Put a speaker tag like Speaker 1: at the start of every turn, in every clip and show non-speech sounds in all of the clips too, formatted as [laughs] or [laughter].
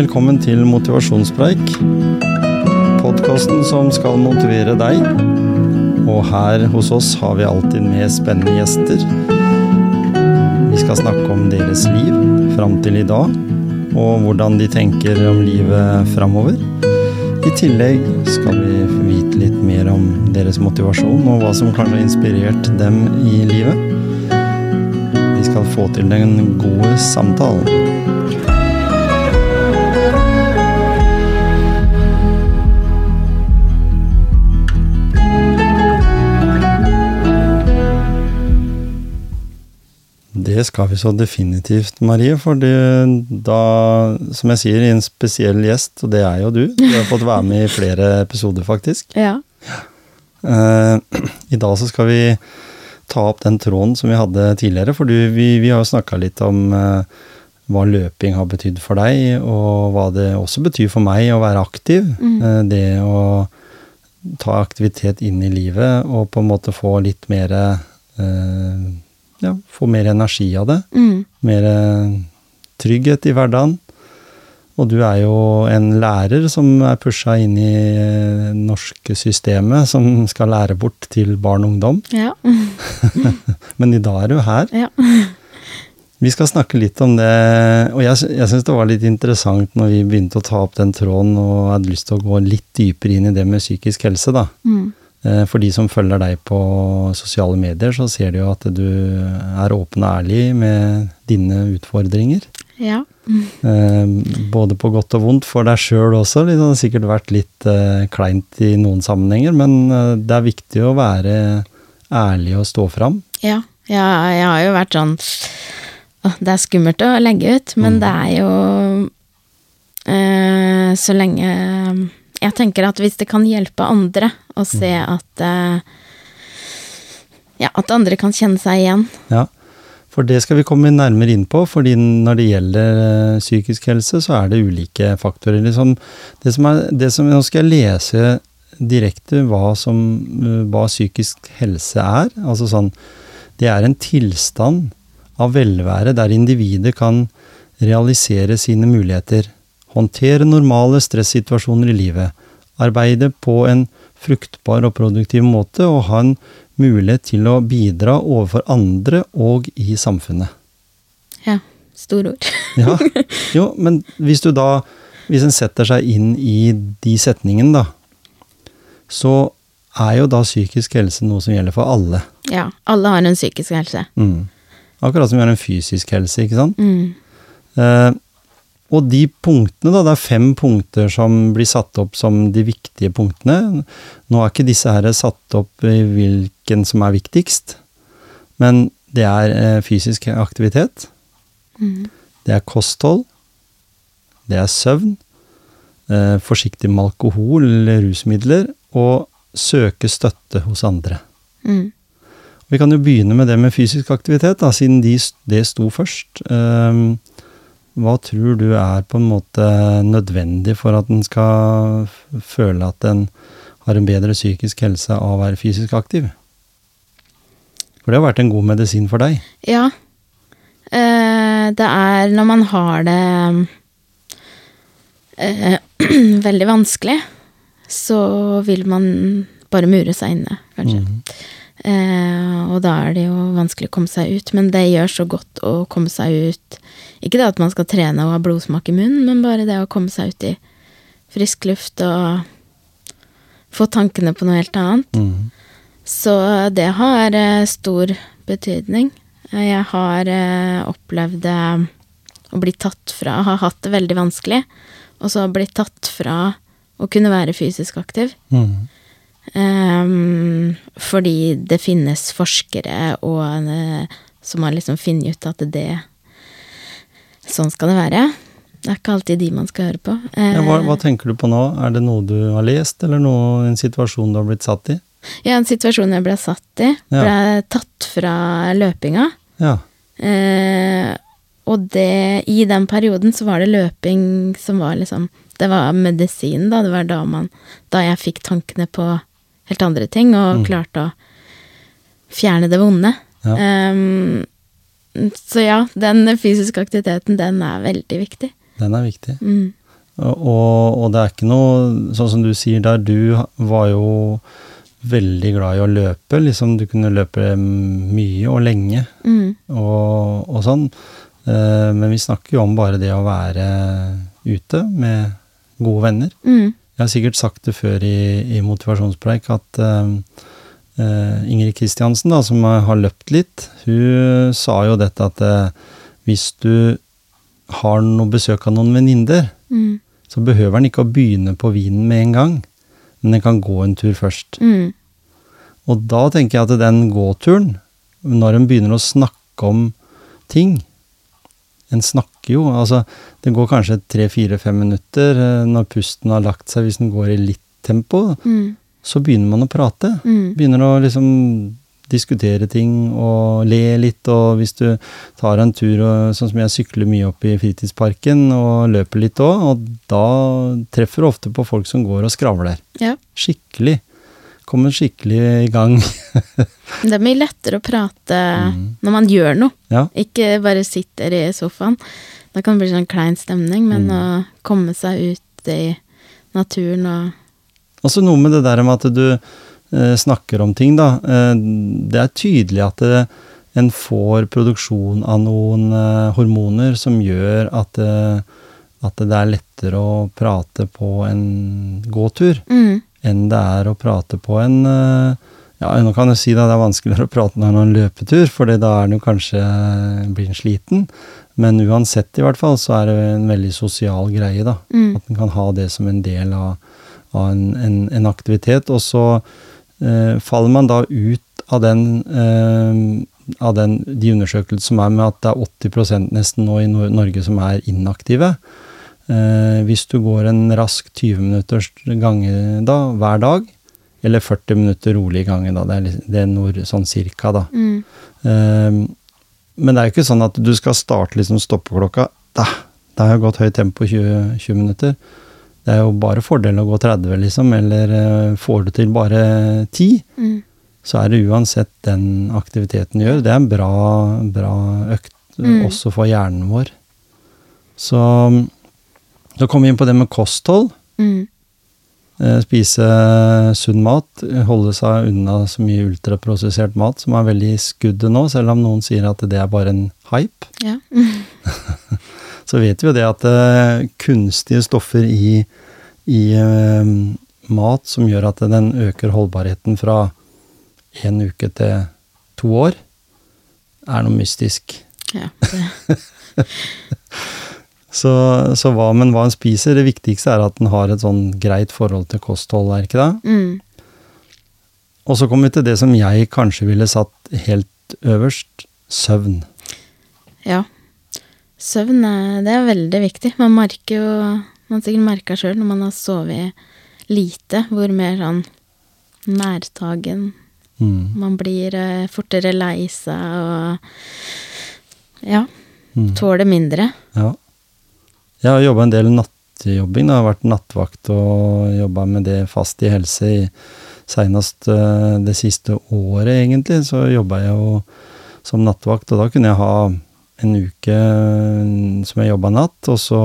Speaker 1: Velkommen til Motivasjonspreik. Podkasten som skal motivere deg. Og her hos oss har vi alltid med spennende gjester. Vi skal snakke om deres liv fram til i dag, og hvordan de tenker om livet framover. I tillegg skal vi vite litt mer om deres motivasjon, og hva som kanskje har inspirert dem i livet. Vi skal få til den gode samtalen. Det skal vi så definitivt, Marie. For da, som jeg sier, en spesiell gjest, og det er jo du. Du har fått være med i flere episoder, faktisk.
Speaker 2: Ja.
Speaker 1: Uh, [clears throat] I dag så skal vi ta opp den tråden som vi hadde tidligere. For du, vi, vi har jo snakka litt om uh, hva løping har betydd for deg, og hva det også betyr for meg å være aktiv. Eh, det å ta aktivitet inn i livet og på en måte få litt mer eh, ja, få mer energi av det.
Speaker 2: Mm.
Speaker 1: Mer eh, trygghet i hverdagen. Og du er jo en lærer som er pusha inn i det norske systemet, som skal lære bort til barn og ungdom.
Speaker 2: Ja. [laughs] [laughs]
Speaker 1: Men i dag er du her.
Speaker 2: ja.
Speaker 1: Vi skal snakke litt om det, og jeg, jeg syns det var litt interessant når vi begynte å ta opp den tråden, og hadde lyst til å gå litt dypere inn i det med psykisk helse, da.
Speaker 2: Mm.
Speaker 1: Eh, For de som følger deg på sosiale medier, så ser de jo at du er åpen og ærlig med dine utfordringer.
Speaker 2: ja.
Speaker 1: Eh, Både på godt og vondt for deg sjøl også. Det har sikkert vært litt eh, kleint i noen sammenhenger, men det er viktig å være ærlig og stå fram.
Speaker 2: Ja. ja. Jeg har jo vært sånn Det er skummelt å legge ut, men det er jo Så lenge Jeg tenker at hvis det kan hjelpe andre å se at eh, Ja, at andre kan kjenne seg igjen.
Speaker 1: Ja, for det skal vi komme nærmere inn på, fordi når det gjelder eh, psykisk helse, så er det ulike faktorer. Liksom, det som er, det som, nå skal jeg lese direkte hva, som, eh, hva psykisk helse er. Altså sånn, det er en tilstand av velvære der individet kan realisere sine muligheter, håndtere normale stressituasjoner i livet, arbeide på en fruktbar og produktiv måte og ha en mulighet til å bidra overfor andre og i samfunnet.
Speaker 2: Ja. Store ord.
Speaker 1: Ja, [laughs] jo, men hvis du da, hvis en setter seg inn i de setningene da, så er jo da psykisk helse noe som gjelder for alle.
Speaker 2: Ja. Alle har en psykisk helse.
Speaker 1: Mm. Akkurat som vi har en fysisk helse, ikke sant?
Speaker 2: Mm.
Speaker 1: Eh, og de punktene, da, det er fem punkter som blir satt opp som de viktige punktene. Nå er ikke disse her satt opp i hvilken som er viktigst, men det er eh, fysisk aktivitet,
Speaker 2: Mm.
Speaker 1: det er kosthold, det er søvn, eh, forsiktig med alkohol eller rusmidler, og søke støtte hos andre.
Speaker 2: Mm.
Speaker 1: Vi kan jo begynne med det med fysisk aktivitet, da, siden de, det sto først. Ehm, hva tror du er på en måte nødvendig for at en skal føle at en har en bedre psykisk helse av å være fysisk aktiv? For det har vært en god medisin for deg.
Speaker 2: Ja. Eh, det er når man har det eh, [clears throat] veldig vanskelig, så vil man bare mure seg inne, kanskje.
Speaker 1: Mm
Speaker 2: Eh, og da er det jo vanskelig å komme seg ut, men det gjør så godt å komme seg ut. Ikke det at man skal trene og ha blodsmak i munnen, men bare det å komme seg ut i frisk luft og få tankene på noe helt annet.
Speaker 1: Mm.
Speaker 2: Så det har eh, stor betydning. Eh, Jeg har eh, opplevd eh, å bli tatt fra, har hatt det veldig vanskelig, og så blitt tatt fra å kunne være fysisk aktiv.
Speaker 1: Mhm.
Speaker 2: Ehm, fordi det finnes forskere og uh, som har liksom funnet ut at det Sånn skal det være. Det er ikke alltid de man skal høre på.
Speaker 1: Ja, hva, hva tenker du på nå? Er det noe du har lest, eller noe, en situasjon du har blitt satt i?
Speaker 2: Ja, en situasjon jeg ble satt i.
Speaker 1: Ja.
Speaker 2: Ble tatt fra løpinga.
Speaker 1: Ja.
Speaker 2: Uh, og det, i den perioden så var det løping som var liksom Det var medisin, da. Det var da man Da jeg fikk tankene på helt andre ting, og
Speaker 1: Mm.
Speaker 2: klarte å fjerne det vonde.
Speaker 1: Ja.
Speaker 2: Um, så ja, den fysiske aktiviteten, den er veldig viktig.
Speaker 1: Den er viktig.
Speaker 2: Mm.
Speaker 1: Og, og det er ikke noe Sånn som du sier der, du var jo veldig glad i å løpe. Liksom du kunne løpe mye og lenge
Speaker 2: Mm.
Speaker 1: og, og sånn. Eh, men vi snakker jo om bare det å være ute med gode venner.
Speaker 2: Mm.
Speaker 1: Jeg har sikkert sagt det før i, i motivasjonspreik at uh, Ingrid Kristiansen, da, som har løpt litt, hun sa jo dette at uh, hvis du har noe besøk av noen venninner,
Speaker 2: Mm.
Speaker 1: så behøver han ikke å begynne på vinen med en gang, men han kan gå en tur først.
Speaker 2: Mm.
Speaker 1: Og da tenker jeg at den gåturen, når en begynner å snakke om ting En snakker jo, altså det går kanskje tre-fire-fem minutter eh, når pusten har lagt seg, hvis den går i litt tempo,
Speaker 2: Mm.
Speaker 1: så begynner man å prate.
Speaker 2: Mm.
Speaker 1: Begynner å liksom diskutere ting og le litt, og hvis du tar en tur, og, sånn som jeg sykler mye opp i fritidsparken og løper litt òg, og da treffer du ofte på folk som går og skravler.
Speaker 2: Ja.
Speaker 1: Skikkelig. Kommer skikkelig i gang. [laughs]
Speaker 2: Det er mye lettere å prate
Speaker 1: Mm.
Speaker 2: når man gjør noe,
Speaker 1: ja.
Speaker 2: ikke bare sitter i sofaen. Da kan det bli sånn klein stemning, men
Speaker 1: Mm.
Speaker 2: å komme seg ut i naturen og
Speaker 1: Også noe med det der med at du eh, snakker om ting, da. Eh, det er tydelig at det, en får produksjon av noen eh, hormoner som gjør at, eh, at det er lettere å prate på en gåtur
Speaker 2: mm.
Speaker 1: Enn det er å prate på en eh, Ja, nå kan jeg si da, det er vanskeligere å prate når man har en løpetur, for da er den jo kanskje blir den sliten. Men uansett, i hvert fall, så er det en veldig sosial greie, da.
Speaker 2: Mm.
Speaker 1: At en kan ha det som en del av, av en, en, en aktivitet. Og så eh, faller man da ut av den, eh, av den de undersøkelsene som er med at det er 80% nesten nå i Norge som er inaktive. Eh, hvis du går en rask 20 minutters gange da, hver dag, eller 40 minutter rolig gange, da, det er, det er noe sånn cirka, da.
Speaker 2: Mm.
Speaker 1: Eh, men det er jo ikke sånn at du skal starte liksom stoppeklokka. Da, da har jeg gått høyt tempo 20, 20 minutter. Det er jo bare fordel å gå 30, liksom, eller eh, får du til bare 10,
Speaker 2: Mm.
Speaker 1: så er det uansett den aktiviteten du gjør. Det er en bra, bra økt
Speaker 2: Mm.
Speaker 1: også for hjernen vår. Så da kommer vi inn på det med kosthold.
Speaker 2: Mm.
Speaker 1: Eh, Spise sunn mat, holde seg unna så mye ultraprosessert mat som er veldig i skuddet nå, selv om noen sier at det er bare en hype.
Speaker 2: Ja. [laughs]
Speaker 1: Så vet vi jo det at eh, kunstige stoffer i, i uh, mat som gjør at den øker holdbarheten fra én uke til to år, er noe mystisk.
Speaker 2: ja. Det. [laughs] [laughs]
Speaker 1: Så, så hva, men hva en spiser, det viktigste er at en har et sånn greit forhold til kosthold, er ikke det?
Speaker 2: Mm.
Speaker 1: Og så kommer vi til det som jeg kanskje ville satt helt øverst, søvn.
Speaker 2: Ja. Søvn er, det er veldig viktig. Man merker jo Man har sikkert merka sjøl når man har sovet lite, hvor mer sånn nærtagen
Speaker 1: Mm.
Speaker 2: man blir eh, fortere lei seg og Ja.
Speaker 1: Mm.
Speaker 2: Tåler mindre.
Speaker 1: Ja. Jeg har jobba en del nattjobbing. da. Jeg har vært nattvakt og jobba med det fast i helse i Seinest eh, det siste året, egentlig, så jobba jeg jo som nattvakt, og da kunne jeg ha en uke eh, som jeg jobba natt, og så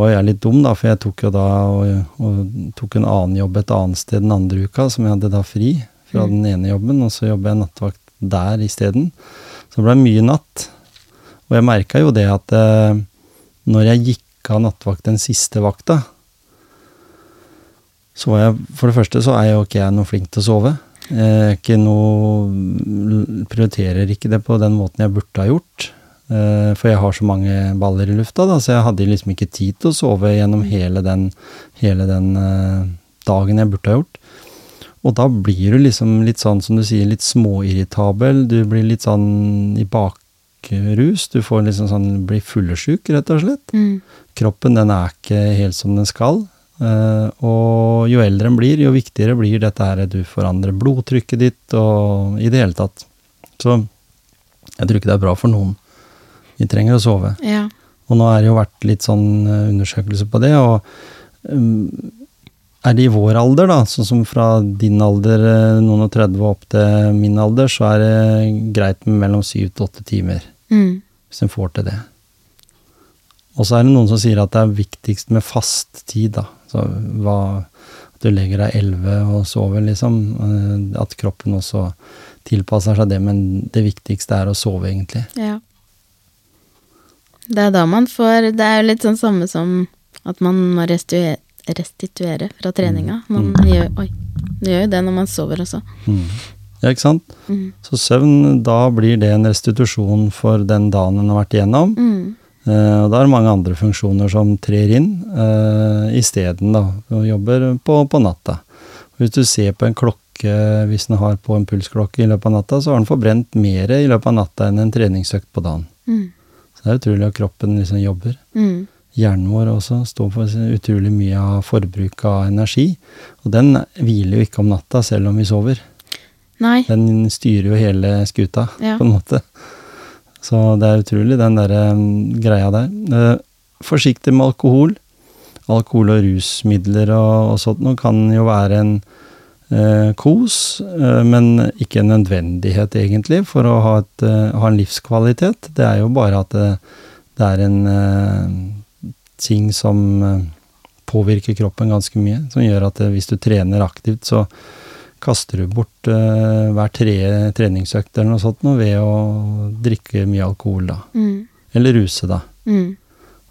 Speaker 1: var jeg litt dum, da, for jeg tok jo da og, og tok en annen jobb et annet sted den andre uka, som jeg hadde da fri fra
Speaker 2: Mm.
Speaker 1: den ene jobben, og så jobba jeg nattvakt der isteden. Så det ble mye natt. Og jeg merka jo det at eh, når jeg gikk av nattvakt den siste vakta, så var jeg For det første så er jo ikke jeg noe flink til å sove. Jeg ikke noe Prioriterer ikke det på den måten jeg burde ha gjort. Eh, For jeg har så mange baller i lufta, da, så jeg hadde liksom ikke tid til å sove gjennom hele den, hele den eh, dagen jeg burde ha gjort. Og da blir du liksom litt sånn som du sier, litt småirritabel. Du blir litt sånn i bakrus. Du får liksom sånn, blir fyllesyk, rett og slett.
Speaker 2: Mm.
Speaker 1: Kroppen den er ikke helt som den skal. Eh, og jo eldre en blir, jo viktigere blir dette her du forandrer blodtrykket ditt og i det hele tatt. Så jeg tror ikke det er bra for noen. Vi trenger å sove.
Speaker 2: Ja.
Speaker 1: Og nå er det jo vært litt sånn eh, undersøkelse på det, og um, er det i vår alder, da, sånn som fra din alder, eh, noen og 30 og opp til min alder, så er det greit med mellom syv til åtte timer,
Speaker 2: Mm.
Speaker 1: hvis en får til det. Og så er det noen som sier at det er viktigst med fast tid, da. Så hva At du legger deg elleve og sover, liksom. Eh, At kroppen også tilpasser seg det, men det viktigste er å sove, egentlig.
Speaker 2: Ja. Det er da man får Det er jo litt sånn samme som at man må restituere, restituere fra treninga. Man gjør, oi, gjør jo det når man sover også.
Speaker 1: Mm. Ja, ikke sant?
Speaker 2: Mm.
Speaker 1: Så søvn, da blir det en restitusjon for den dagen en har vært igjennom.
Speaker 2: Mm.
Speaker 1: Eh, og da er det mange andre funksjoner som trer inn uh, isteden, da, og jobber på, på natta. Hvis du ser på en klokke, hvis den har på en pulsklokke i løpet av natta, så har den forbrent mer i løpet av natta enn en treningsøkt på dagen.
Speaker 2: Mm.
Speaker 1: Så det er utrolig at kroppen liksom jobber.
Speaker 2: Mm.
Speaker 1: Hjernen vår også står for utrolig mye av forbruk av energi. Og den hviler jo ikke om natta, selv om vi sover.
Speaker 2: Nei.
Speaker 1: Den styrer jo hele skuta, [laughs]
Speaker 2: Ja.
Speaker 1: på en måte. Så det er utrolig, den der um, greia der. Eh, forsiktig med alkohol. Alkohol og rusmidler og, og sånt noe kan jo være en eh, kos, eh, men ikke en nødvendighet, egentlig, for å ha, et, eh, ha en livskvalitet. Det er jo bare at det, det er en eh, ting som eh, påvirker kroppen ganske mye. Som gjør at eh, hvis du trener aktivt, så kaster du bort uh, hver tredje treningsøkt eller noe sånt noe ved å drikke mye alkohol, da.
Speaker 2: Mm.
Speaker 1: Eller ruse, da.
Speaker 2: Mm.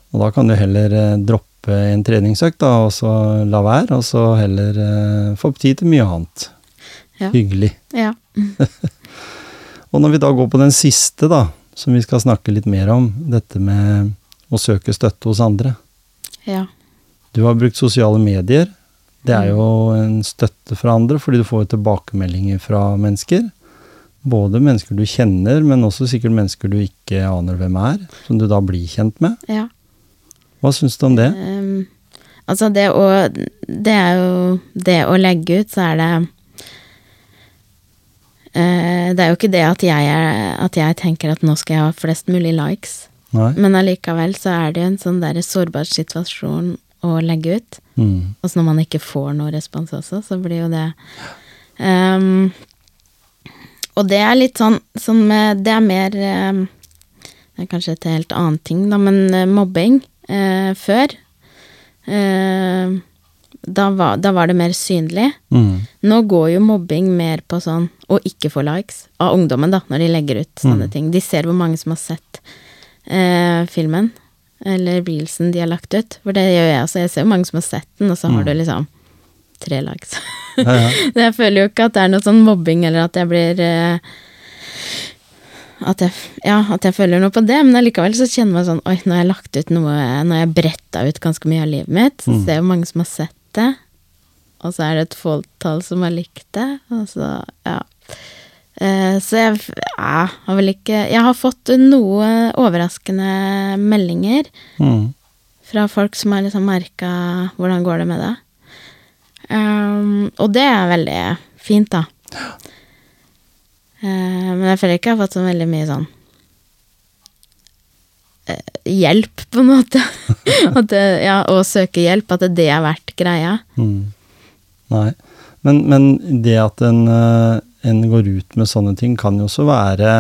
Speaker 1: Og da kan du heller uh, droppe en treningsøkt, da, og så la være, og så heller uh, få tid til mye annet.
Speaker 2: Ja.
Speaker 1: Hyggelig.
Speaker 2: Ja. [laughs]
Speaker 1: Og når vi da går på den siste, da, som vi skal snakke litt mer om, dette med å søke støtte hos andre.
Speaker 2: Ja.
Speaker 1: Du har brukt sosiale medier. Det er jo en støtte fra andre, fordi du får tilbakemeldinger fra mennesker. Både mennesker du kjenner, men også sikkert mennesker du ikke aner hvem er, som du da blir kjent med.
Speaker 2: ja.
Speaker 1: Hva syns du om det?
Speaker 2: Um, altså, det å Det er jo Det å legge ut, så er det uh, Det er jo ikke det at jeg, er, at jeg tenker at nå skal jeg ha flest mulig likes.
Speaker 1: Nei?
Speaker 2: Men allikevel så er det jo en sånn der sårbar situasjon å legge ut.
Speaker 1: Mm.
Speaker 2: Og så når man ikke får noe respons også, så blir jo det um, Og det er litt sånn, sånn Det er mer um, Det er kanskje et helt annet ting, da, men eh, mobbing uh, før uh, da, var, da var det mer synlig.
Speaker 1: Mm.
Speaker 2: Nå går jo mobbing mer på sånn å ikke få likes av ungdommen, da, når de legger ut sånne
Speaker 1: Mm.
Speaker 2: ting. De ser hvor mange som har sett filmen, eller reelsen de har lagt ut. For det gjør jeg også. Jeg ser jo mange som har sett den, og så har
Speaker 1: Mm.
Speaker 2: du liksom tre likes.
Speaker 1: Ja, ja. [laughs]
Speaker 2: jeg føler jo ikke at det er noe sånn mobbing, eller at jeg blir eh, at jeg, ja, at jeg føler noe på det, men allikevel så kjenner jeg sånn Oi, nå har jeg lagt ut noe Nå har jeg bretta ut ganske mye av livet mitt, så
Speaker 1: Mm.
Speaker 2: ser jo hvor mange som har sett det, og så er det et fåtall som har likt det, og så, ja. Eh, så jeg ja, har vel ikke Jeg har fått noe overraskende meldinger
Speaker 1: Mm.
Speaker 2: fra folk som har liksom merka hvordan går det med det. Um, og det er veldig fint, da. Uh, men jeg føler ikke jeg har fått så veldig mye sånn uh, hjelp, på en måte. [laughs] at det, ja, å søke hjelp, at det har vært greia.
Speaker 1: Mm. Nei. Men, men det at en, eh, en går ut med sånne ting, kan jo også være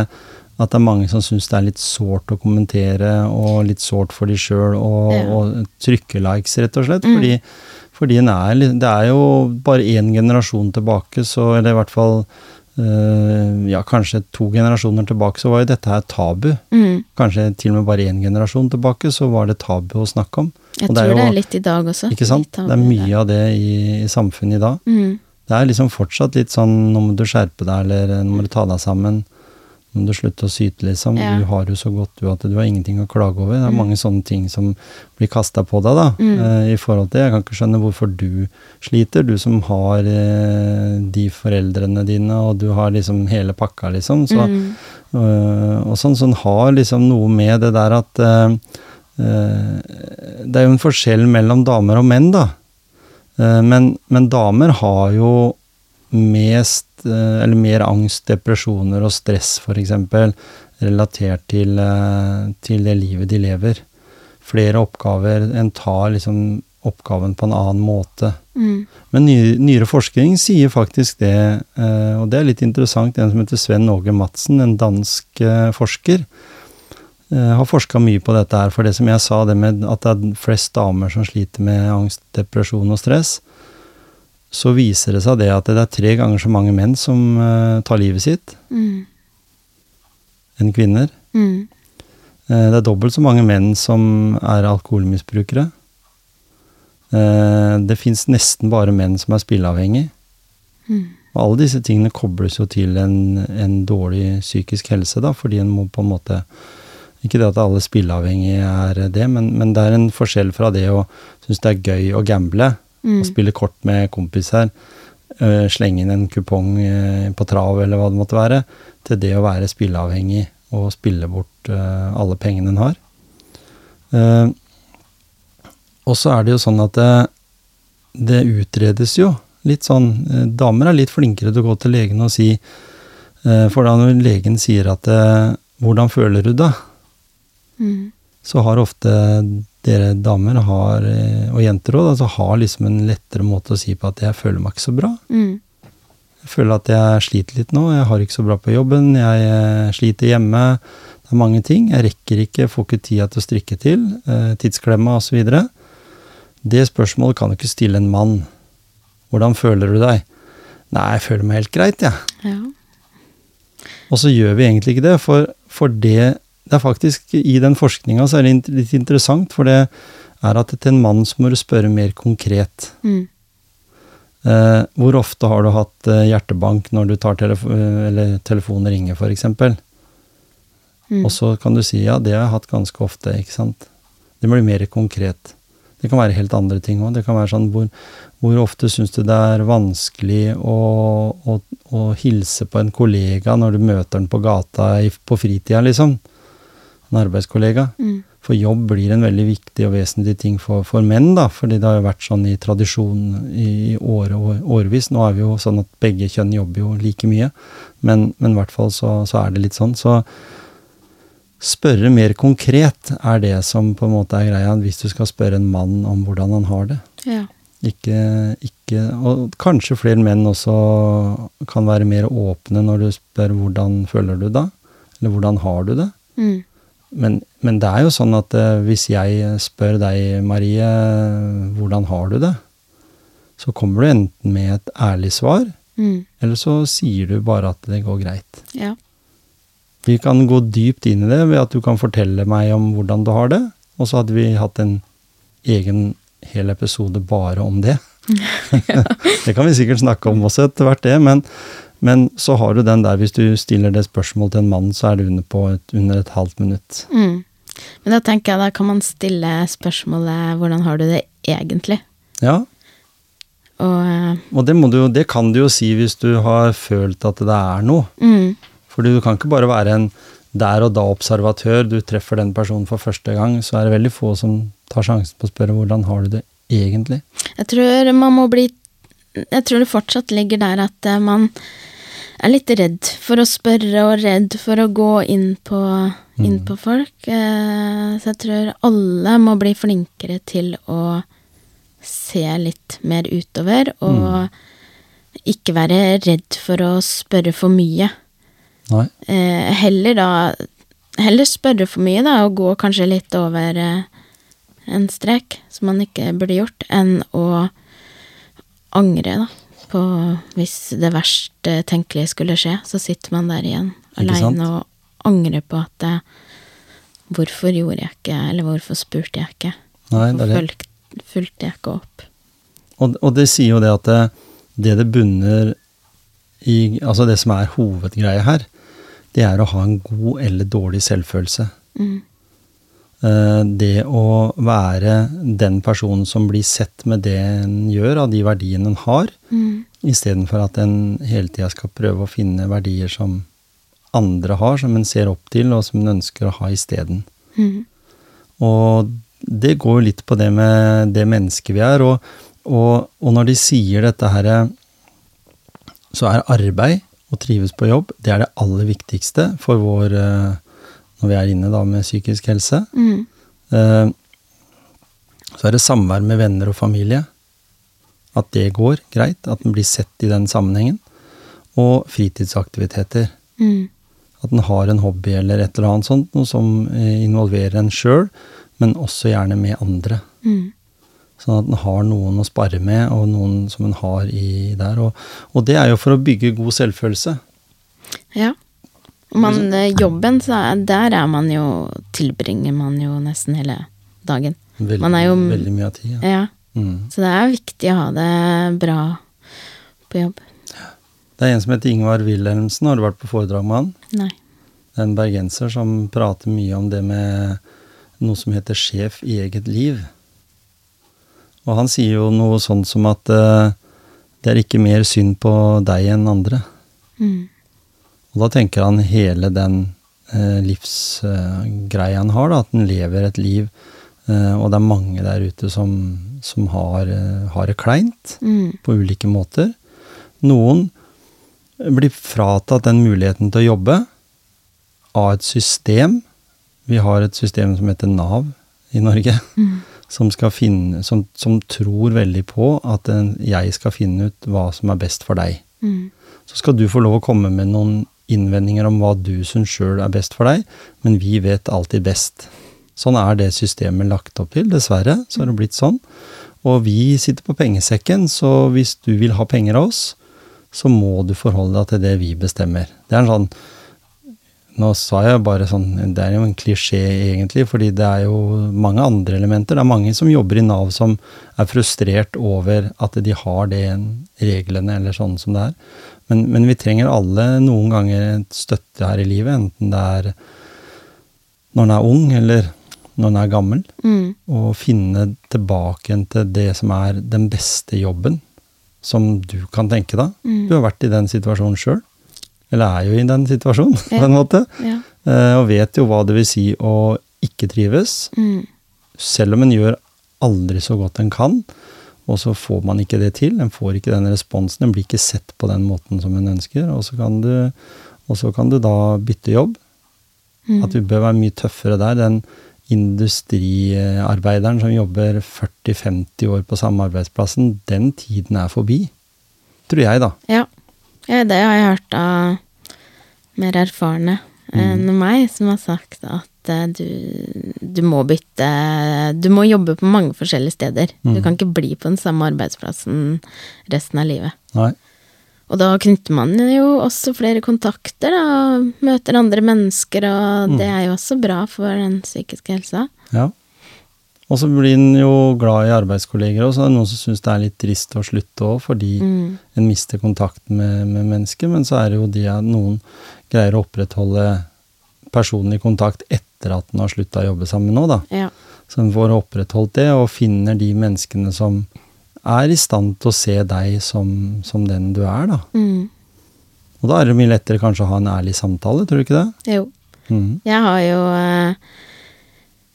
Speaker 1: at det er mange som syns det er litt sårt å kommentere, og litt sårt for de sjøl, og,
Speaker 2: Ja.
Speaker 1: og trykke likes, rett og slett.
Speaker 2: Mm.
Speaker 1: Fordi, fordi er, det er jo bare én generasjon tilbake, så, eller i hvert fall øh, ja, kanskje to generasjoner tilbake, så var jo dette her tabu.
Speaker 2: Mm.
Speaker 1: Kanskje til og med bare én generasjon tilbake, så var det tabu å snakke om.
Speaker 2: Jeg
Speaker 1: Og det er
Speaker 2: tror det er litt i dag også.
Speaker 1: Ikke sant? Det er mye av det i, i samfunnet i dag.
Speaker 2: Mm.
Speaker 1: Det er liksom fortsatt litt sånn nå må du skjerpe deg, eller nå må du ta deg sammen. Nå må du slutte å syte, liksom.
Speaker 2: Ja.
Speaker 1: Du har jo så godt du at du har ingenting å klage over. Det er
Speaker 2: Mm.
Speaker 1: mange sånne ting som blir kasta på deg, da.
Speaker 2: Mm.
Speaker 1: eh, I forhold til Jeg kan ikke skjønne hvorfor du sliter, du som har eh, de foreldrene dine, og du har liksom hele pakka, liksom. Så,
Speaker 2: Mm.
Speaker 1: øh, og sånn, sånn har liksom noe med det der at øh, øh, Det er jo en forskjell mellom damer og menn, da. Eh, men, men damer har jo mest eh, Eller mer angst, depresjoner og stress, f.eks. relatert til, eh, til det livet de lever. Flere oppgaver. En tar liksom oppgaven på en annen måte.
Speaker 2: Mm.
Speaker 1: Men ny, nyere forskning sier faktisk det, og det er litt interessant, en som heter Sven Åge Madsen, en dansk forsker, har forska mye på dette her. For det som jeg sa, det med at det er flest damer som sliter med angst, depresjon og stress, så viser det seg det at det er tre ganger så mange menn som uh, tar livet sitt,
Speaker 2: Mm.
Speaker 1: enn kvinner.
Speaker 2: Mm.
Speaker 1: Uh, det er dobbelt så mange menn som er alkoholmisbrukere. Uh, det fins nesten bare menn som er spilleavhengig.
Speaker 2: Mm.
Speaker 1: Og alle disse tingene kobles jo til en, en dårlig psykisk helse, da, fordi en må på en måte Ikke det at alle spilleavhengige er det, men, men det er en forskjell fra det å synes det er gøy å gamble,
Speaker 2: Mm.
Speaker 1: og spille kort med kompiser, uh, slenge inn en kupong uh, på trav eller hva det måtte være, til det å være spilleavhengig og spille bort uh, alle pengene en har. Og så er det jo sånn at det, det utredes jo litt sånn Damer er litt flinkere til å gå til legen og si For da når legen sier at 'Hvordan føler du det?'
Speaker 2: Mm.
Speaker 1: så har ofte dere damer har, eh, og jenter òg, altså har liksom en lettere måte å si på at 'jeg føler meg ikke så bra'.
Speaker 2: Mm.
Speaker 1: Jeg føler at jeg sliter litt nå, jeg har ikke så bra på jobben, jeg eh, sliter hjemme. Det er mange ting. Jeg rekker ikke, får ikke tida til å strikke til. Eh, tidsklemma osv. Det spørsmålet kan du ikke stille en mann. Hvordan føler du deg? Nei, jeg føler meg helt greit, jeg. Ja.
Speaker 2: Ja.
Speaker 1: Og så gjør vi egentlig ikke det, for, for det Det er faktisk I den forskninga så er det litt interessant, for det er at til en mann så må du spørre mer konkret.
Speaker 2: Mm.
Speaker 1: Eh, hvor ofte har du hatt eh, hjertebank når du tar telefon eller telefonen ringer, f.eks.?
Speaker 2: Mm.
Speaker 1: Og så kan du si ja, det har jeg hatt ganske ofte, ikke sant. Det blir mer konkret. Det kan være helt andre ting òg. Det kan være sånn hvor, hvor ofte syns du det er vanskelig å, å, å hilse på en kollega når du møter den på gata i, på fritida, liksom? En arbeidskollega.
Speaker 2: Mm.
Speaker 1: For jobb blir en veldig viktig og vesentlig ting for, for menn, da, fordi det har jo vært sånn i tradisjon i, i år og årevis. Nå er vi jo sånn at begge kjønn jobber jo like mye, men, men i hvert fall så, så er det litt sånn. Så spørre mer konkret er det som på en måte er greia, hvis du skal spørre en mann om hvordan han har det.
Speaker 2: Ja.
Speaker 1: Ikke, ikke Og kanskje flere menn også kan være mer åpne når du spør hvordan føler du da, eller hvordan har du det.
Speaker 2: Mm.
Speaker 1: Men, men det er jo sånn at eh, hvis jeg spør deg, Marie, hvordan har du det, så kommer du enten med et ærlig svar,
Speaker 2: Mm.
Speaker 1: eller så sier du bare at det går greit.
Speaker 2: Ja.
Speaker 1: Vi kan gå dypt inn i det ved at du kan fortelle meg om hvordan du har det, og så hadde vi hatt en egen hel episode bare om det. [laughs] [laughs] det kan vi sikkert snakke om også etter hvert, det, men, men så har du den der, hvis du stiller det spørsmålet til en mann, så er det under på et, under et halvt minutt.
Speaker 2: Mm. Men da tenker jeg da kan man stille spørsmålet 'hvordan har du det egentlig'?
Speaker 1: Ja,
Speaker 2: Og eh,
Speaker 1: Og det, må du, det kan du jo si hvis du har følt at det er noe.
Speaker 2: mm,
Speaker 1: For du kan ikke bare være en der og da-observatør. Du treffer den personen for første gang, så er det veldig få som tar sjansen på å spørre hvordan har du det egentlig.
Speaker 2: Jeg tror man må bli Jeg tror det fortsatt ligger der at eh, man er litt redd for å spørre og redd for å gå inn på, inn på folk. Eh, Så jeg tror alle må bli flinkere til å se litt mer utover, og ikke være redd for å spørre for mye.
Speaker 1: Nei.
Speaker 2: Eh, heller da Heller spørre for mye, da, og gå kanskje litt over eh, en strek, som man ikke burde gjort, enn å angre, da. På hvis det verste tenkelige skulle skje, så sitter man der igjen aleine og angrer på at det, Hvorfor gjorde jeg ikke, eller hvorfor spurte jeg ikke?
Speaker 1: Nei,
Speaker 2: Hvorfor
Speaker 1: fulg,
Speaker 2: fulgte, fulgte jeg ikke opp?
Speaker 1: Og, og det sier jo det at det, det det bunner i Altså det som er hovedgreia her, det er å ha en god eller dårlig selvfølelse.
Speaker 2: Mm.
Speaker 1: Eh, Det å være den personen som blir sett med det en gjør, av de verdiene en har,
Speaker 2: Mm.
Speaker 1: istedenfor at en hele tida skal prøve å finne verdier som andre har, som en ser opp til, og som en ønsker å ha isteden.
Speaker 2: Mm.
Speaker 1: Og det går jo litt på det med det mennesket vi er. Og, og, og når de sier dette her, så er arbeid og trives på jobb det er det aller viktigste for vår eh, Når vi er inne da med psykisk helse.
Speaker 2: Mm.
Speaker 1: Eh, Så er det samvær med venner og familie. At det går greit. At den blir sett i den sammenhengen. Og fritidsaktiviteter.
Speaker 2: Mm.
Speaker 1: At den har en hobby eller et eller annet sånt, noe som eh, involverer en sjøl, men også gjerne med andre.
Speaker 2: Mm.
Speaker 1: Sånn at den har noen å spare med, og noen som en har i der. Og, og det er jo for å bygge god selvfølelse.
Speaker 2: Ja. Man, eh, jobben, så er, der er man jo Tilbringer man jo nesten hele dagen.
Speaker 1: Veldig,
Speaker 2: Man er jo-
Speaker 1: veldig mye av tida.
Speaker 2: Ja.
Speaker 1: Mm.
Speaker 2: Så det er viktig å ha det bra på jobb.
Speaker 1: Det er en som heter Ingvar Wilhelmsen, har du vært på foredrag med han?
Speaker 2: Nei.
Speaker 1: Det er en bergenser som prater mye om det med noe som heter sjef i eget liv. Og han sier jo noe sånn som at uh, det er ikke mer synd på deg enn andre.
Speaker 2: Mm.
Speaker 1: Og da tenker han hele den eh, livsgreia han har, da, at han lever et liv, eh, og det er mange der ute som, som har, eh, har det kleint
Speaker 2: Mm.
Speaker 1: på ulike måter. Noen blir fratatt den muligheten til å jobbe av et system. Vi har et system som heter Nav i Norge,
Speaker 2: Mm. [laughs]
Speaker 1: som, finne, som, som tror veldig på at eh, jeg skal finne ut hva som er best for deg.
Speaker 2: Mm.
Speaker 1: Så skal du få lov å komme med noen innvendinger om hva du syns sjøl er best for deg, men vi vet alltid best. Sånn er det systemet lagt opp til, dessverre. Så har det blitt sånn. Og vi sitter på pengesekken, så hvis du vil ha penger av oss, så må du forholde deg til det vi bestemmer. Det er en sånn Nå sa jeg bare sånn Det er jo en klisjé, egentlig, fordi det er jo mange andre elementer. Det er mange som jobber i Nav som er frustrert over at de har det reglene eller sånn som det er. Men, men vi trenger alle noen ganger støtte her i livet, enten det er når en er ung eller når en er gammel.
Speaker 2: Mm.
Speaker 1: Og finne tilbake til det som er den beste jobben som du kan tenke deg.
Speaker 2: Mm.
Speaker 1: Du har vært i den situasjonen sjøl. Eller er jo i den situasjonen, [laughs] på en måte.
Speaker 2: Ja.
Speaker 1: Eh, og vet jo hva det vil si å ikke trives.
Speaker 2: Mm.
Speaker 1: Selv om en gjør aldri så godt en kan, og så får man ikke det til. En får ikke den responsen, en blir ikke sett på den måten som en ønsker. Og så kan du, og så kan du da bytte jobb.
Speaker 2: Mm.
Speaker 1: At du bør være mye tøffere der. Den industriarbeideren som jobber 40-50 år på samme arbeidsplassen, den tiden er forbi. Tror jeg, da.
Speaker 2: Ja. Ja, det har jeg hørt av mer erfarne enn meg, som har sagt at eh, du, du må bytte Du må jobbe på mange forskjellige steder. Du
Speaker 1: Mm.
Speaker 2: kan ikke bli på den samme arbeidsplassen resten av livet.
Speaker 1: Nei.
Speaker 2: Og da knytter man jo også flere kontakter, da, og møter andre mennesker, og det er jo også bra for den psykiske helsa.
Speaker 1: Ja. Og så blir en jo glad i arbeidskolleger og så det er noen som syns det er litt trist å slutte òg, fordi
Speaker 2: Mm.
Speaker 1: en mister kontakten med, med mennesker. Men så er det jo det at noen greier å opprettholde personlig kontakt etter at en har slutta å jobbe sammen nå, da.
Speaker 2: Ja.
Speaker 1: Så en får opprettholdt det, og finner de menneskene som er i stand til å se deg som, som den du er, da.
Speaker 2: Mm.
Speaker 1: Og da er det mye lettere kanskje å ha en ærlig samtale, tror du ikke det?
Speaker 2: Jo.
Speaker 1: Mm.
Speaker 2: Jeg har jo eh,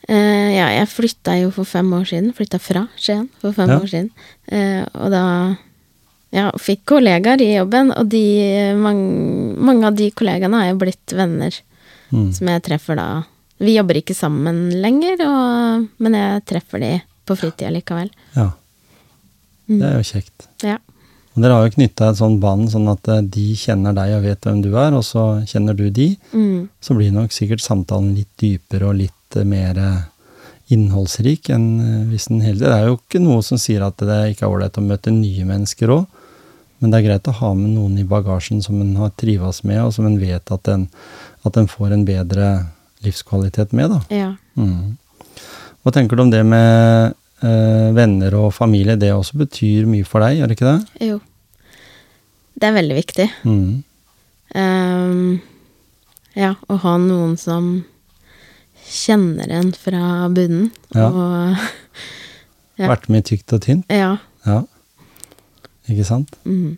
Speaker 2: eh, Ja, jeg flytta jo for fem år siden. Flytta fra Skien for fem
Speaker 1: Ja.
Speaker 2: år siden. Uh, og da ja, fikk kollegaer i jobben, og de, mange, mange av de kollegaene har jo blitt venner
Speaker 1: mm.
Speaker 2: som jeg treffer da. Vi jobber ikke sammen lenger, og, men jeg treffer de på fritida likevel.
Speaker 1: Ja.
Speaker 2: Mm.
Speaker 1: Det er jo kjekt.
Speaker 2: Ja.
Speaker 1: Og dere har jo knytta et sånt bånd, sånn at eh, de kjenner deg og vet hvem du er, og så kjenner du de.
Speaker 2: Mm.
Speaker 1: Så blir nok sikkert samtalen litt dypere og litt mer eh, innholdsrik enn eh, hvis den hele Det er jo ikke noe som sier at det ikke er ålreit å møte nye mennesker òg, men det er greit å ha med noen i bagasjen som en har trives med, og som en vet at en, at en får en bedre livskvalitet med, da.
Speaker 2: ja.
Speaker 1: Mm. Hva tenker du om det med øh, venner og familie? Det også betyr mye for deg, gjør det ikke det?
Speaker 2: Jo. Det er veldig viktig.
Speaker 1: Mm.
Speaker 2: Um, ja, å ha noen som kjenner en fra bunnen.
Speaker 1: Ja.
Speaker 2: Og [laughs] Ja.
Speaker 1: Vært med i tykt og tynt?
Speaker 2: ja.
Speaker 1: Ja. Ikke sant?
Speaker 2: Mm,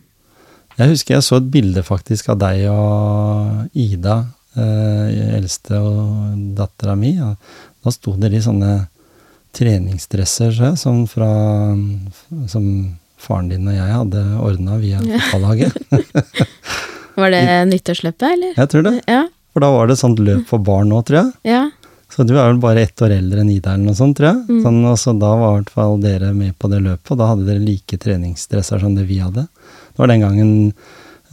Speaker 1: Jeg husker jeg så et bilde faktisk av deg og Ida, eh, eldste og dattera mi. Da sto dere i sånne treningsdresser så som, fra, som faren din og jeg hadde ordna via
Speaker 2: Ja.
Speaker 1: fotballaget. [laughs]
Speaker 2: Var det [laughs] nyttårsløpet, eller?
Speaker 1: Jeg tror det.
Speaker 2: Ja.
Speaker 1: For da var det sånt løp for barn nå, tror jeg.
Speaker 2: Ja.
Speaker 1: Så du er vel bare ett år eldre enn Ida, eller noe sånt, tror jeg.
Speaker 2: Mm.
Speaker 1: Sånn, og så da var i hvert fall dere med på det løpet, og da hadde dere like treningsdresser som det vi hadde. Det var den gangen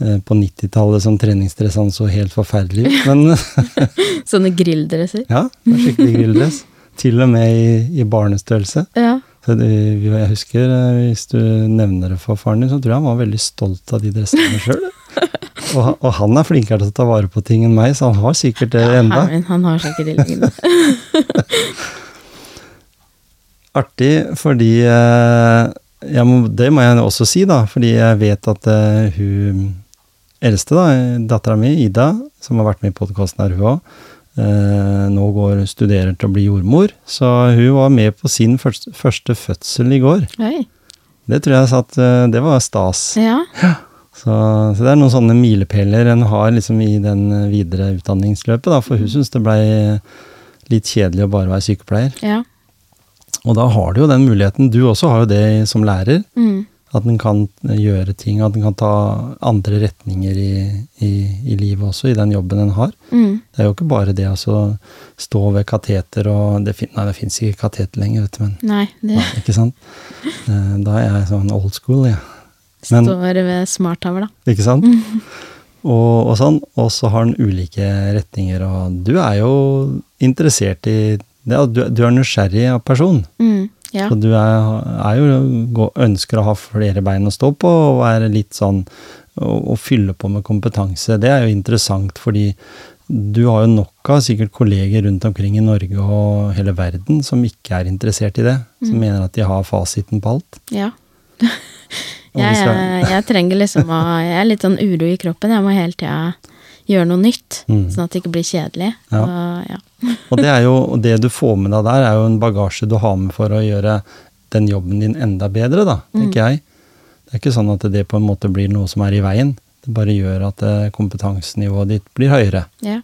Speaker 1: eh, på 90-tallet som treningsdressene så helt forferdelig ut. Men [laughs] [laughs]
Speaker 2: Sånne grilldresser.
Speaker 1: ja, skikkelig grilldress. Til og med i, i barnestørrelse.
Speaker 2: Ja.
Speaker 1: Så det, jeg husker, eh, hvis du nevner det for faren din, så tror jeg han var veldig stolt av de dressene sjøl. Og, og han er flinkere til å ta vare på ting enn meg, så han har sikkert det enda.
Speaker 2: Han, han har sikkert det liggende. [laughs]
Speaker 1: Artig, fordi eh, må, Det må jeg også si, da, fordi jeg vet at uh, hun eldste, da, dattera mi, Ida, som har vært med i podkasten her, hun òg, Uh, nå går studerer til å bli jordmor. Så hun var med på sin første, første fødsel i går.
Speaker 2: Oi.
Speaker 1: Det tror jeg satt uh, Det var stas.
Speaker 2: Ja.
Speaker 1: Så, så det er noen sånne milepæler en har liksom i den eh, videre utdanningsløpet, da, for hun syns det blei litt kjedelig å bare være sykepleier.
Speaker 2: Ja.
Speaker 1: Og da har du jo den muligheten, du også har jo det som lærer,
Speaker 2: Mm.
Speaker 1: at en kan gjøre ting, at en kan ta andre retninger i, i, i livet også, i den jobben en har.
Speaker 2: Mm.
Speaker 1: Det er jo ikke bare det å altså, stå ved kateter og det, fin, Nei, det fins ikke kateter lenger, vet du, men
Speaker 2: Nei, det
Speaker 1: Nei, ikke sant? [laughs] Eh, Da er jeg sånn old school, jeg. Men-
Speaker 2: står ved smarttavla.
Speaker 1: Ikke sant? Og, og sånn. Og så har den ulike retninger, og du er jo interessert i det, du, du er nysgjerrig av person.
Speaker 2: Mm. Ja.
Speaker 1: Så du er, er jo, ønsker å ha flere bein å stå på, og være litt sånn og, og fylle på med kompetanse. Det er jo interessant, fordi du har jo nok av sikkert kolleger rundt omkring i Norge og hele verden som ikke er interessert i det. Som mener at de har fasiten på alt.
Speaker 2: ja. [laughs] Jeg, jeg, jeg trenger liksom å Jeg er litt sånn uro i kroppen. Jeg må hele tida gjøre noe nytt,
Speaker 1: Mm.
Speaker 2: sånn at det ikke blir kjedelig.
Speaker 1: Ja.
Speaker 2: Og, ja. [laughs]
Speaker 1: Og det er jo, det du får med deg der, er jo en bagasje du har med for å gjøre den jobben din enda bedre, da, tenker jeg. Det er ikke sånn at det på en måte blir noe som er i veien. Det bare gjør at eh, kompetansenivået ditt blir høyere.
Speaker 2: Ja.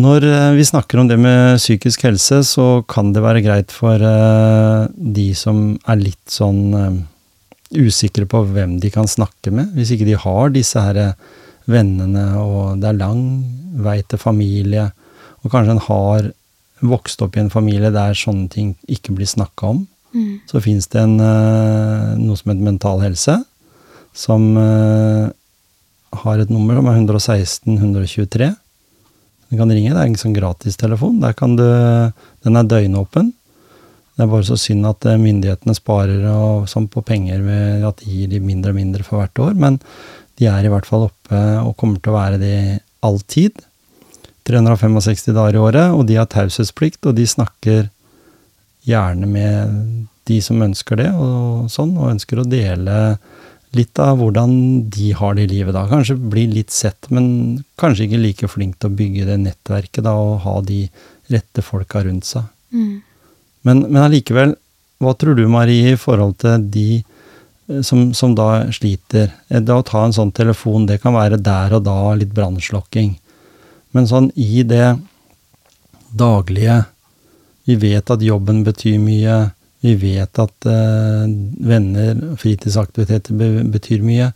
Speaker 1: Når eh, vi snakker om det med psykisk helse, så kan det være greit for eh, de som er litt sånn usikre på hvem de kan snakke med, hvis ikke de har disse her vennene, og det er lang vei til familie, og kanskje en har vokst opp i en familie der sånne ting ikke blir snakka om,
Speaker 2: Mm.
Speaker 1: så fins det en, eh, noe som heter Mental Helse, som eh, har et nummer som er 116 123. Du kan ringe, det er en sånn gratistelefon. Der kan du, den er døgnåpen. Det er bare så synd at eh, myndighetene sparer og, sånn på penger ved at de gir de mindre og mindre for hvert år, men de er i hvert fall oppe og kommer til å være det alltid. 365 dager i året, og de har taushetsplikt, og de snakker gjerne med de som ønsker det, og sånn, og ønsker å dele litt av hvordan de har det i livet da. Kanskje bli litt sett, men kanskje ikke like flink til å bygge det nettverket da, og ha de rette folka rundt seg.
Speaker 2: Mm.
Speaker 1: Men, men allikevel, hva tror du Marie, i forhold til de eh, som, som da sliter? Eh, Det å ta en sånn telefon, det kan være der og da litt brannslokking. Men sånn i det daglige Vi vet at jobben betyr mye. Vi vet at eh, venner, fritidsaktiviteter betyr mye.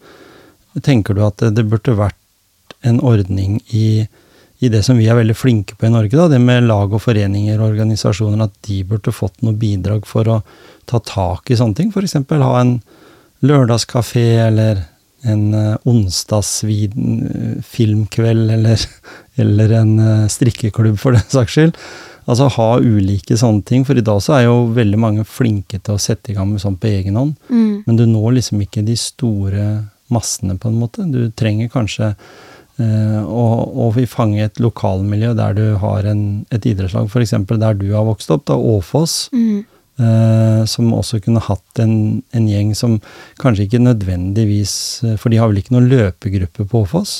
Speaker 1: Tenker du at det, burde vært en ordning i, i det som vi er veldig flinke på i Norge, da, det med lag og foreninger og organisasjoner, at de burde fått noe bidrag for å ta tak i sånne ting? F.eks. ha en lørdagskafé eller en uh, onsdagsfilmkveld eller, [laughs] eller en eh, strikkeklubb, for den saks skyld. Altså ha ulike sånne ting, for i dag så er jo veldig mange flinke til å sette i gang med sånt på egen hånd.
Speaker 2: Mm.
Speaker 1: Men du når liksom ikke de store massene, på en måte. Du trenger kanskje eh, og, vi fanger et lokalmiljø der du har en, et idrettslag, f.eks. der du har vokst opp, da, Åfoss.
Speaker 2: Mm.
Speaker 1: Eh, som også kunne hatt en, en gjeng som kanskje ikke nødvendigvis eh, For de har vel ikke noen løpegruppe på Åfoss,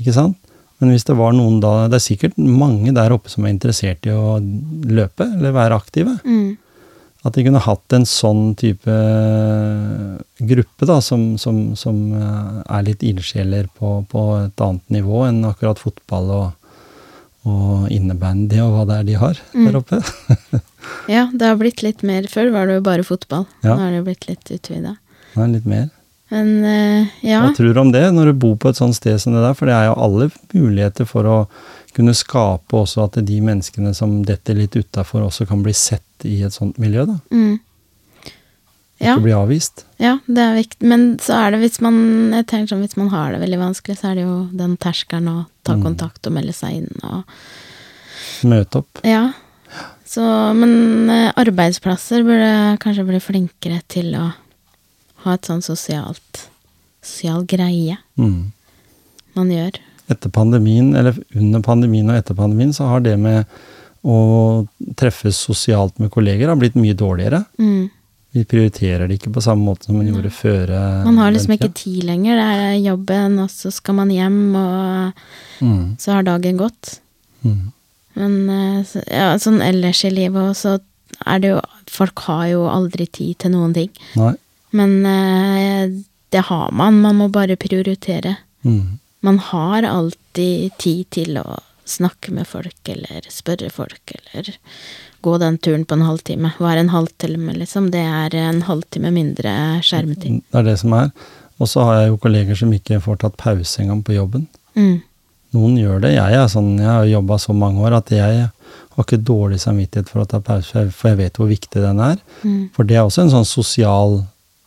Speaker 1: ikke sant? Men hvis det var noen da Det er sikkert mange der oppe som er interessert i å løpe, eller være aktive.
Speaker 2: Mm.
Speaker 1: At de kunne hatt en sånn type gruppe, da, som, som, som eh, er litt ildsjeler på, på et annet nivå enn akkurat fotball og, og innebandy og hva det er de har
Speaker 2: Mm.
Speaker 1: der oppe. [laughs]
Speaker 2: Ja, det har blitt litt mer. Før var det jo bare fotball.
Speaker 1: Ja.
Speaker 2: Nå har det blitt litt utvida.
Speaker 1: Nei, litt mer.
Speaker 2: Men eh, ja.
Speaker 1: Hva tror du om det, når du bor på et sånt sted som det der? For det er jo alle muligheter for å kunne skape også at de menneskene som detter litt utafor, også kan bli sett i et sånt miljø, da.
Speaker 2: Mm. Ja.
Speaker 1: Ikke bli avvist.
Speaker 2: Ja, det er viktig. Men så er det hvis man jeg tenker sånn, hvis man har det veldig vanskelig, så er det jo den terskelen å ta
Speaker 1: Mm.
Speaker 2: kontakt og melde seg inn og
Speaker 1: Møte opp.
Speaker 2: Ja. Så, men eh, arbeidsplasser burde kanskje bli flinkere til å ha et sånn sosialt Sosial greie
Speaker 1: Mm.
Speaker 2: man gjør.
Speaker 1: Etter pandemien, eller under pandemien og etter pandemien, så har det med å treffes sosialt med kolleger har blitt mye dårligere.
Speaker 2: Mm.
Speaker 1: Vi prioriterer det ikke på samme måte som man gjorde før. eh,
Speaker 2: Man har liksom ikke tid lenger. Det er jobben, og så skal man hjem, og
Speaker 1: Mm.
Speaker 2: så har dagen gått.
Speaker 1: Mm.
Speaker 2: Men eh, ja, sånn ellers i livet også er det jo Folk har jo aldri tid til noen ting.
Speaker 1: Nei.
Speaker 2: Men eh, det har man. Man må bare prioritere.
Speaker 1: Mm.
Speaker 2: Man har alltid tid til å snakke med folk, eller spørre folk, eller gå den turen på en halvtime. Hva er en halvtime, liksom? Det er en halvtime mindre skjermtid.
Speaker 1: Det er det som er. Og så har jeg jo kolleger som ikke får tatt pause engang på jobben.
Speaker 2: Mm.
Speaker 1: Noen gjør det. Jeg er sånn, jeg har jobba så mange år at jeg har ikke dårlig samvittighet for å ta pause, for jeg vet hvor viktig den er.
Speaker 2: Mm.
Speaker 1: For det er også en sånn sosial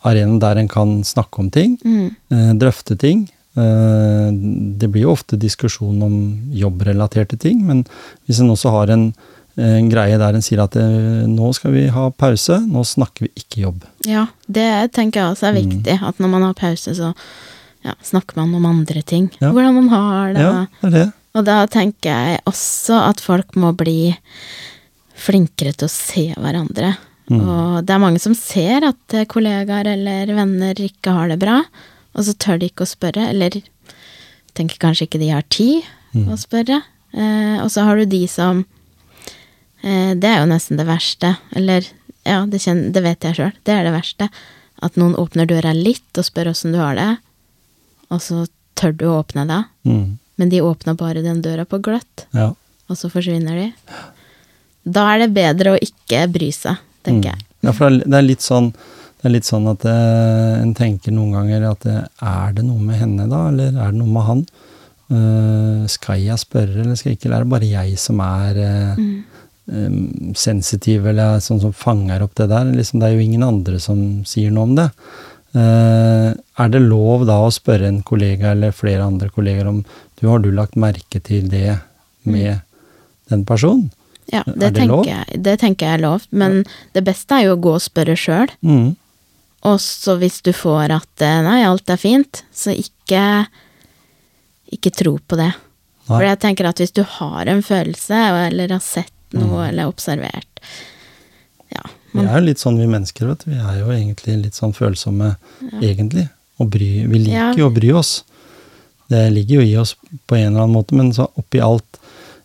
Speaker 1: arena der en kan snakke om ting,
Speaker 2: Mm.
Speaker 1: eh, drøfte ting. Eh, det blir jo ofte diskusjon om jobbrelaterte ting, men hvis en også har en, en greie der en sier at det, nå skal vi ha pause, nå snakker vi ikke jobb.
Speaker 2: Ja, det tenker jeg også er
Speaker 1: Mm.
Speaker 2: viktig. At når man har pause, så ja, snakker man om andre ting.
Speaker 1: Ja.
Speaker 2: Hvordan man har det.
Speaker 1: Ja, det er det.
Speaker 2: Og da tenker jeg også at folk må bli flinkere til å se hverandre.
Speaker 1: Mm.
Speaker 2: Og det er mange som ser at eh, kollegaer eller venner ikke har det bra, og så tør de ikke å spørre, eller tenker kanskje ikke de har tid
Speaker 1: Mm.
Speaker 2: å spørre. Eh, og så har du de som eh, Det er jo nesten det verste. Eller ja, det, kjenner, det vet jeg sjøl. Det er det verste. At noen åpner døra litt og spør åssen du har det, og så tør du å åpne det.
Speaker 1: Mm.
Speaker 2: Men de åpna bare den døra på gløtt,
Speaker 1: Ja.
Speaker 2: og så forsvinner de. Da er det bedre å ikke bry seg, tenker jeg.
Speaker 1: Mm. Ja, for det er litt sånn det er litt sånn at eh, en tenker noen ganger at eh, er det noe med henne da, eller er det noe med han? Uh, skal jeg spørre, eller skal jeg ikke? Eller er det bare jeg som er uh, mm. um, sensitiv, eller sånn som fanger opp det der? Liksom, det er jo ingen andre som sier noe om det. Uh, er det lov da å spørre en kollega eller flere andre kolleger om du har du lagt merke til det med den personen?
Speaker 2: Ja, det,
Speaker 1: det
Speaker 2: tenker jeg, det tenker jeg er lov, men det beste er jo å gå og spørre sjøl.
Speaker 1: Mm.
Speaker 2: Og så hvis du får at eh, nei, alt er fint, så ikke ikke tro på det.
Speaker 1: Nei.
Speaker 2: For jeg tenker at hvis du har en følelse, eller har sett noe,
Speaker 1: Mm.
Speaker 2: eller observert Ja,
Speaker 1: Vi er jo litt sånn vi mennesker, vet du. Vi er jo egentlig litt sånn følsomme, egentlig. Og bry, vi liker
Speaker 2: Ja.
Speaker 1: jo å bry oss. Det ligger jo i oss på en eller annen måte, men så oppi alt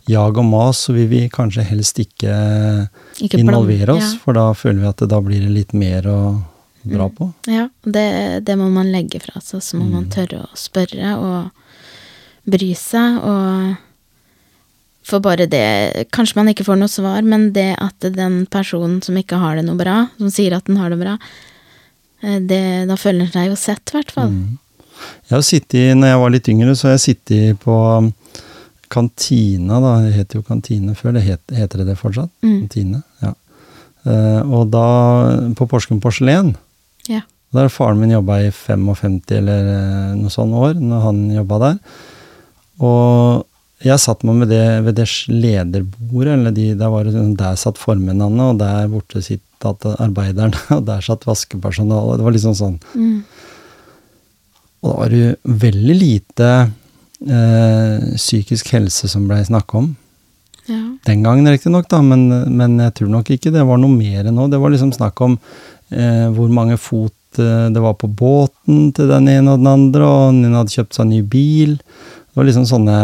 Speaker 1: jag og mas, så vil vi kanskje helst ikke,
Speaker 2: ikke
Speaker 1: involvere
Speaker 2: oss,
Speaker 1: oss, for da føler vi at det, da blir det litt mer å dra på.
Speaker 2: Ja, ja det, det må man legge fra seg. Så må man
Speaker 1: Mm.
Speaker 2: tørre å spørre og bry seg, og For bare det Kanskje man ikke får noe svar, men det at den personen som ikke har det noe bra, som sier at den har det bra, eh, det, da føler den seg jo sett, i hvert fall.
Speaker 1: Mm. Jeg har sittet, når jeg var litt yngre, så har jeg sittet på um, kantina, da. Det het jo kantine før. Det het, heter det det fortsatt?
Speaker 2: Mm.
Speaker 1: Kantine, ja. Uh, og da, på Porsgrunn Porselen,
Speaker 2: Ja.
Speaker 1: der faren min jobba i 55 eller eh, noe sånt år, når han jobba der. Og jeg satt meg med det ved det lederbordet, eller de, der, var sånn, der satt formennene, og der borte sitt at arbeiderne, [laughs] og der satt vaskepersonalet. Det var liksom sånn.
Speaker 2: Mm.
Speaker 1: Og da var det jo veldig lite eh, psykisk helse som blei snakka om.
Speaker 2: ja.
Speaker 1: Den gangen riktignok, men, men jeg tror nok ikke det var noe mer enn nå. Det var liksom snakk om eh, hvor mange fot eh, det var på båten til den ene og den andre, og den ene hadde kjøpt seg ny bil. Det var liksom sånne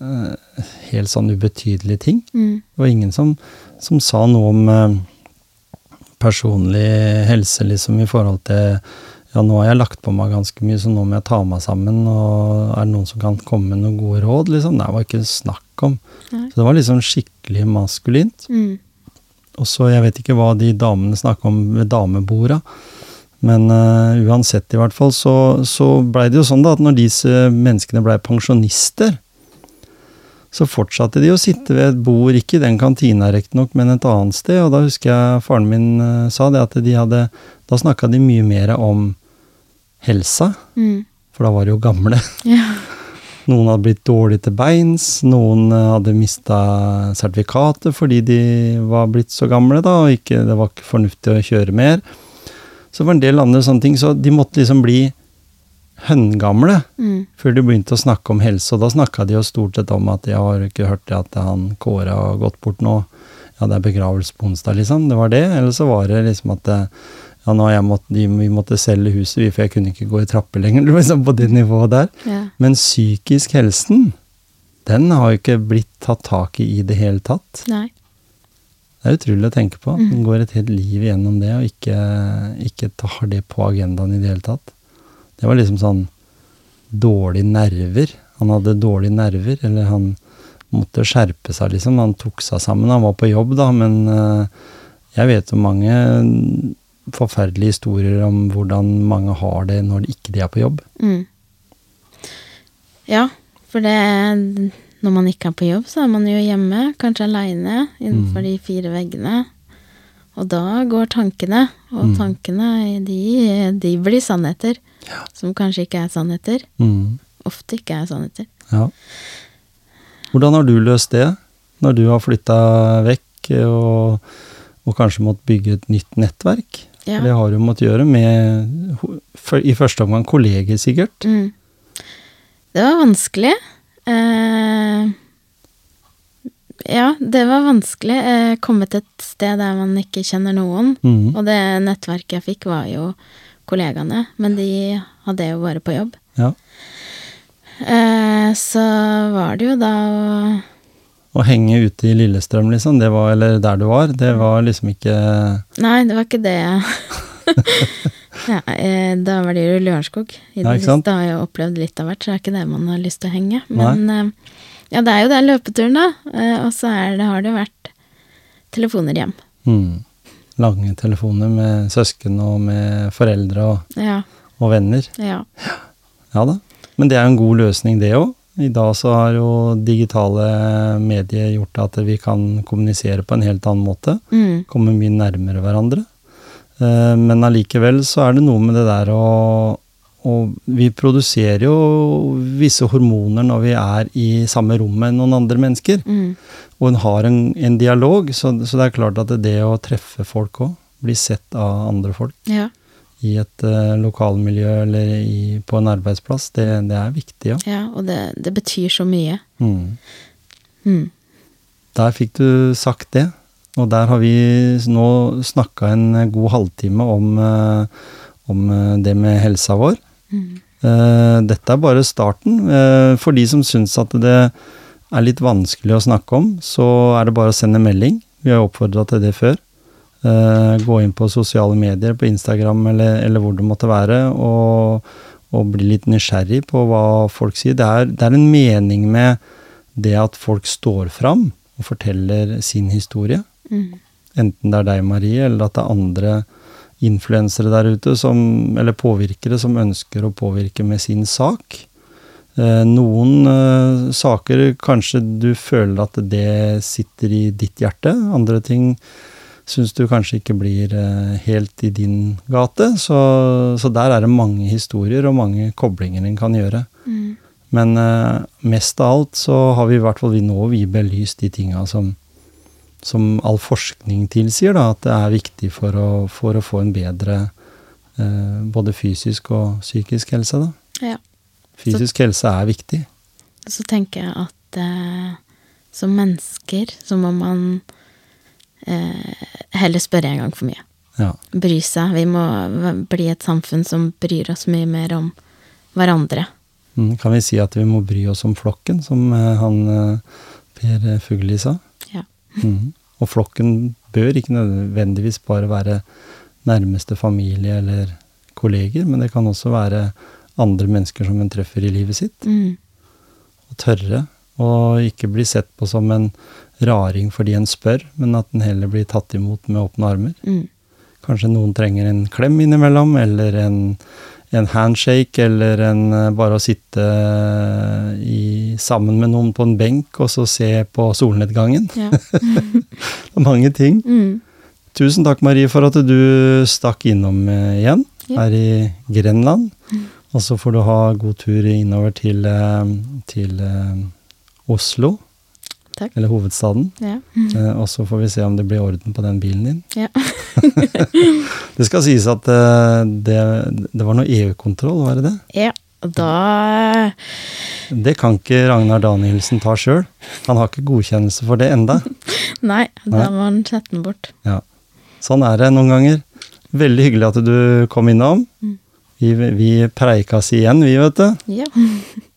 Speaker 1: eh, helt sånn ubetydelige ting.
Speaker 2: Mm.
Speaker 1: Det var ingen som, som sa noe om eh, personlig helse, liksom, i forhold til ja, nå har jeg lagt på meg ganske mye, så nå må jeg ta meg sammen, og er det noen som kan komme med noen gode råd, liksom? Det var ikke snakk om.
Speaker 2: Nei.
Speaker 1: Så det var liksom skikkelig maskulint.
Speaker 2: Mm.
Speaker 1: Og så, jeg vet ikke hva de damene snakka om ved dameborda, men uh, uansett, i hvert fall, så, så blei det jo sånn da, at når disse menneskene blei pensjonister, så fortsatte de å sitte ved et bord, ikke i den kantina riktignok, men et annet sted. Og da husker jeg faren min uh, sa det at de hadde Da snakka de mye mer om helsa,
Speaker 2: Mm.
Speaker 1: for da var de jo gamle.
Speaker 2: Ja. [laughs]
Speaker 1: Noen hadde blitt dårlige til beins, noen eh, hadde mista sertifikatet fordi de var blitt så gamle, da, og ikke, det var ikke fornuftig å kjøre mer. Så det var en del andre sånne ting, så de måtte liksom bli høngamle
Speaker 2: Mm.
Speaker 1: før de begynte å snakke om helse. Og da snakka de jo stort sett om at jeg har ikke hørt det at han Kåre har gått bort nå. Ja, det er begravelse på onsdag, liksom. Det var det. Eller så var det liksom at eh, ja, nå jeg måtte, de, vi måtte selge huset, for jeg kunne ikke gå i trapper lenger. [laughs] Liksom på det nivået der.
Speaker 2: Ja.
Speaker 1: Men psykisk helsen, den har jo ikke blitt tatt tak i i det hele tatt.
Speaker 2: Nei.
Speaker 1: Det er utrolig å tenke på.
Speaker 2: Man
Speaker 1: Den går et helt liv igjennom det, og ikke, ikke tar det på agendaen i det hele tatt. Det var liksom sånn dårlige nerver. Han hadde dårlige nerver, eller han måtte skjerpe seg, liksom. Han tok seg sammen. Han var på jobb, da, men eh, jeg vet jo mange forferdelige historier om hvordan mange har det når de ikke de er på jobb.
Speaker 2: Mm. Ja, for det Når man ikke er på jobb, så er man jo hjemme, kanskje aleine, innenfor
Speaker 1: Mm.
Speaker 2: de fire veggene. Og da går tankene, og
Speaker 1: Mm.
Speaker 2: tankene, de, de blir sannheter.
Speaker 1: Ja.
Speaker 2: Som kanskje ikke er sannheter.
Speaker 1: Mm.
Speaker 2: Ofte ikke er sannheter.
Speaker 1: Ja. Hvordan har du løst det, når du har flytta vekk og, og kanskje måttet bygge et nytt nettverk?
Speaker 2: Ja.
Speaker 1: For Det har jo måttet gjøre med i første omgang kolleger, sikkert.
Speaker 2: Mm. Det var vanskelig. Eh, ja, det var vanskelig. Eh, komme til et sted der man ikke kjenner noen.
Speaker 1: Mm.
Speaker 2: Og det nettverket jeg fikk, var jo kollegaene, men de hadde jeg jo bare på jobb.
Speaker 1: Ja.
Speaker 2: Eh, så var det jo da å
Speaker 1: Å henge ute i Lillestrøm, liksom, det var, eller der du var, det var liksom ikke
Speaker 2: Nei, det var ikke det. [laughs] ja, eh, da var det jo Lørenskog. I
Speaker 1: Ja,
Speaker 2: det siste har jeg opplevd litt av hvert, så det er ikke det man har lyst til å henge. Men Nei. ja, det er jo den løpeturen, da. Eh, og så det, har det vært telefoner hjem.
Speaker 1: mm, lange telefoner med søsken og med foreldre og,
Speaker 2: Ja.
Speaker 1: og venner.
Speaker 2: Ja.
Speaker 1: Ja da. Men det er jo en god løsning, det òg. I dag så har jo digitale medier gjort at vi kan kommunisere på en helt annen måte.
Speaker 2: Mm.
Speaker 1: Komme mye nærmere hverandre. Eh, Men allikevel så er det noe med det der å Og vi produserer jo visse hormoner når vi er i samme rom med noen andre mennesker.
Speaker 2: Mm.
Speaker 1: Og en har en, en dialog, så, så det er klart at det å treffe folk òg, blir sett av andre folk
Speaker 2: ja.
Speaker 1: I et uh, lokalmiljø eller i, på en arbeidsplass, det, det er viktig, ja.
Speaker 2: Ja, og det, det betyr så mye.
Speaker 1: Mm.
Speaker 2: Mm.
Speaker 1: Der fikk du sagt det. Og der har vi nå snakka en god halvtime om, uh, om eh, det med helsa vår.
Speaker 2: Mm.
Speaker 1: Uh, Dette er bare starten. For de som syns at det er litt vanskelig å snakke om, så er det bare å sende melding. Vi har oppfordra til det før. Eh, Gå inn på sosiale medier, på Instagram eller, eller hvor det måtte være, og, og bli litt nysgjerrig på hva folk sier. Det er, det er en mening med det at folk står fram og forteller sin historie.
Speaker 2: Mm.
Speaker 1: Enten det er deg, Marie, eller at det er andre influensere der ute, som, eller påvirkere, som ønsker å påvirke med sin sak. Eh, noen eh, saker kanskje du føler at det sitter i ditt hjerte. Andre ting syns du kanskje ikke blir eh, helt i din gate. Så, så der er det mange historier og mange koblinger en kan gjøre.
Speaker 2: Mm.
Speaker 1: Men uh, mest av alt så har vi i hvert fall vi nå vi belyst de tinga som, som all forskning tilsier, da, at det er viktig for å, for å få en bedre uh, både fysisk og psykisk helse. Da.
Speaker 2: Ja.
Speaker 1: Fysisk helse er viktig.
Speaker 2: Så tenker jeg at uh, som mennesker så må man heller spørre en gang for mye.
Speaker 1: Ja.
Speaker 2: Bry seg. Vi må bli et samfunn som bryr oss mye mer om hverandre.
Speaker 1: Mm, kan vi si at vi må bry oss om flokken, som eh, han eh, Per Fugli sa?
Speaker 2: Ja.
Speaker 1: Mm. Og flokken bør ikke nødvendigvis bare være nærmeste familie eller kolleger, men det kan også være andre mennesker som en treffer i livet sitt.
Speaker 2: Mm.
Speaker 1: Og tørre å ikke bli sett på som en raring fordi en spør, men at en heller blir tatt imot med åpne armer.
Speaker 2: Mm.
Speaker 1: Kanskje noen trenger en klem innimellom, eller en, en handshake eller en, eh, bare å sitte eh, i, sammen med noen på en benk og så se på solnedgangen.
Speaker 2: Ja. [laughs]
Speaker 1: Det er mange ting.
Speaker 2: Mm.
Speaker 1: Tusen takk, Marie, for at du stakk innom eh, igjen
Speaker 2: Ja.
Speaker 1: her i Grenland. Og så får du ha god tur innover til, til Oslo,
Speaker 2: Takk.
Speaker 1: eller hovedstaden.
Speaker 2: Ja.
Speaker 1: Eh, Og så får vi se om det blir orden på den bilen din.
Speaker 2: Ja. [laughs]
Speaker 1: Det skal sies at eh, det, det var noe EU-kontroll, var det det?
Speaker 2: ja. Og da
Speaker 1: Det kan ikke Ragnar Danielsen ta sjøl. Han har ikke godkjennelse for det enda. [laughs]
Speaker 2: Nei, da må han sette den bort.
Speaker 1: Ja. Sånn er det noen ganger. Veldig hyggelig at du kom innom.
Speaker 2: Mm.
Speaker 1: Vi, vi preikas igjen, vi, vet du.
Speaker 2: Ja. [laughs]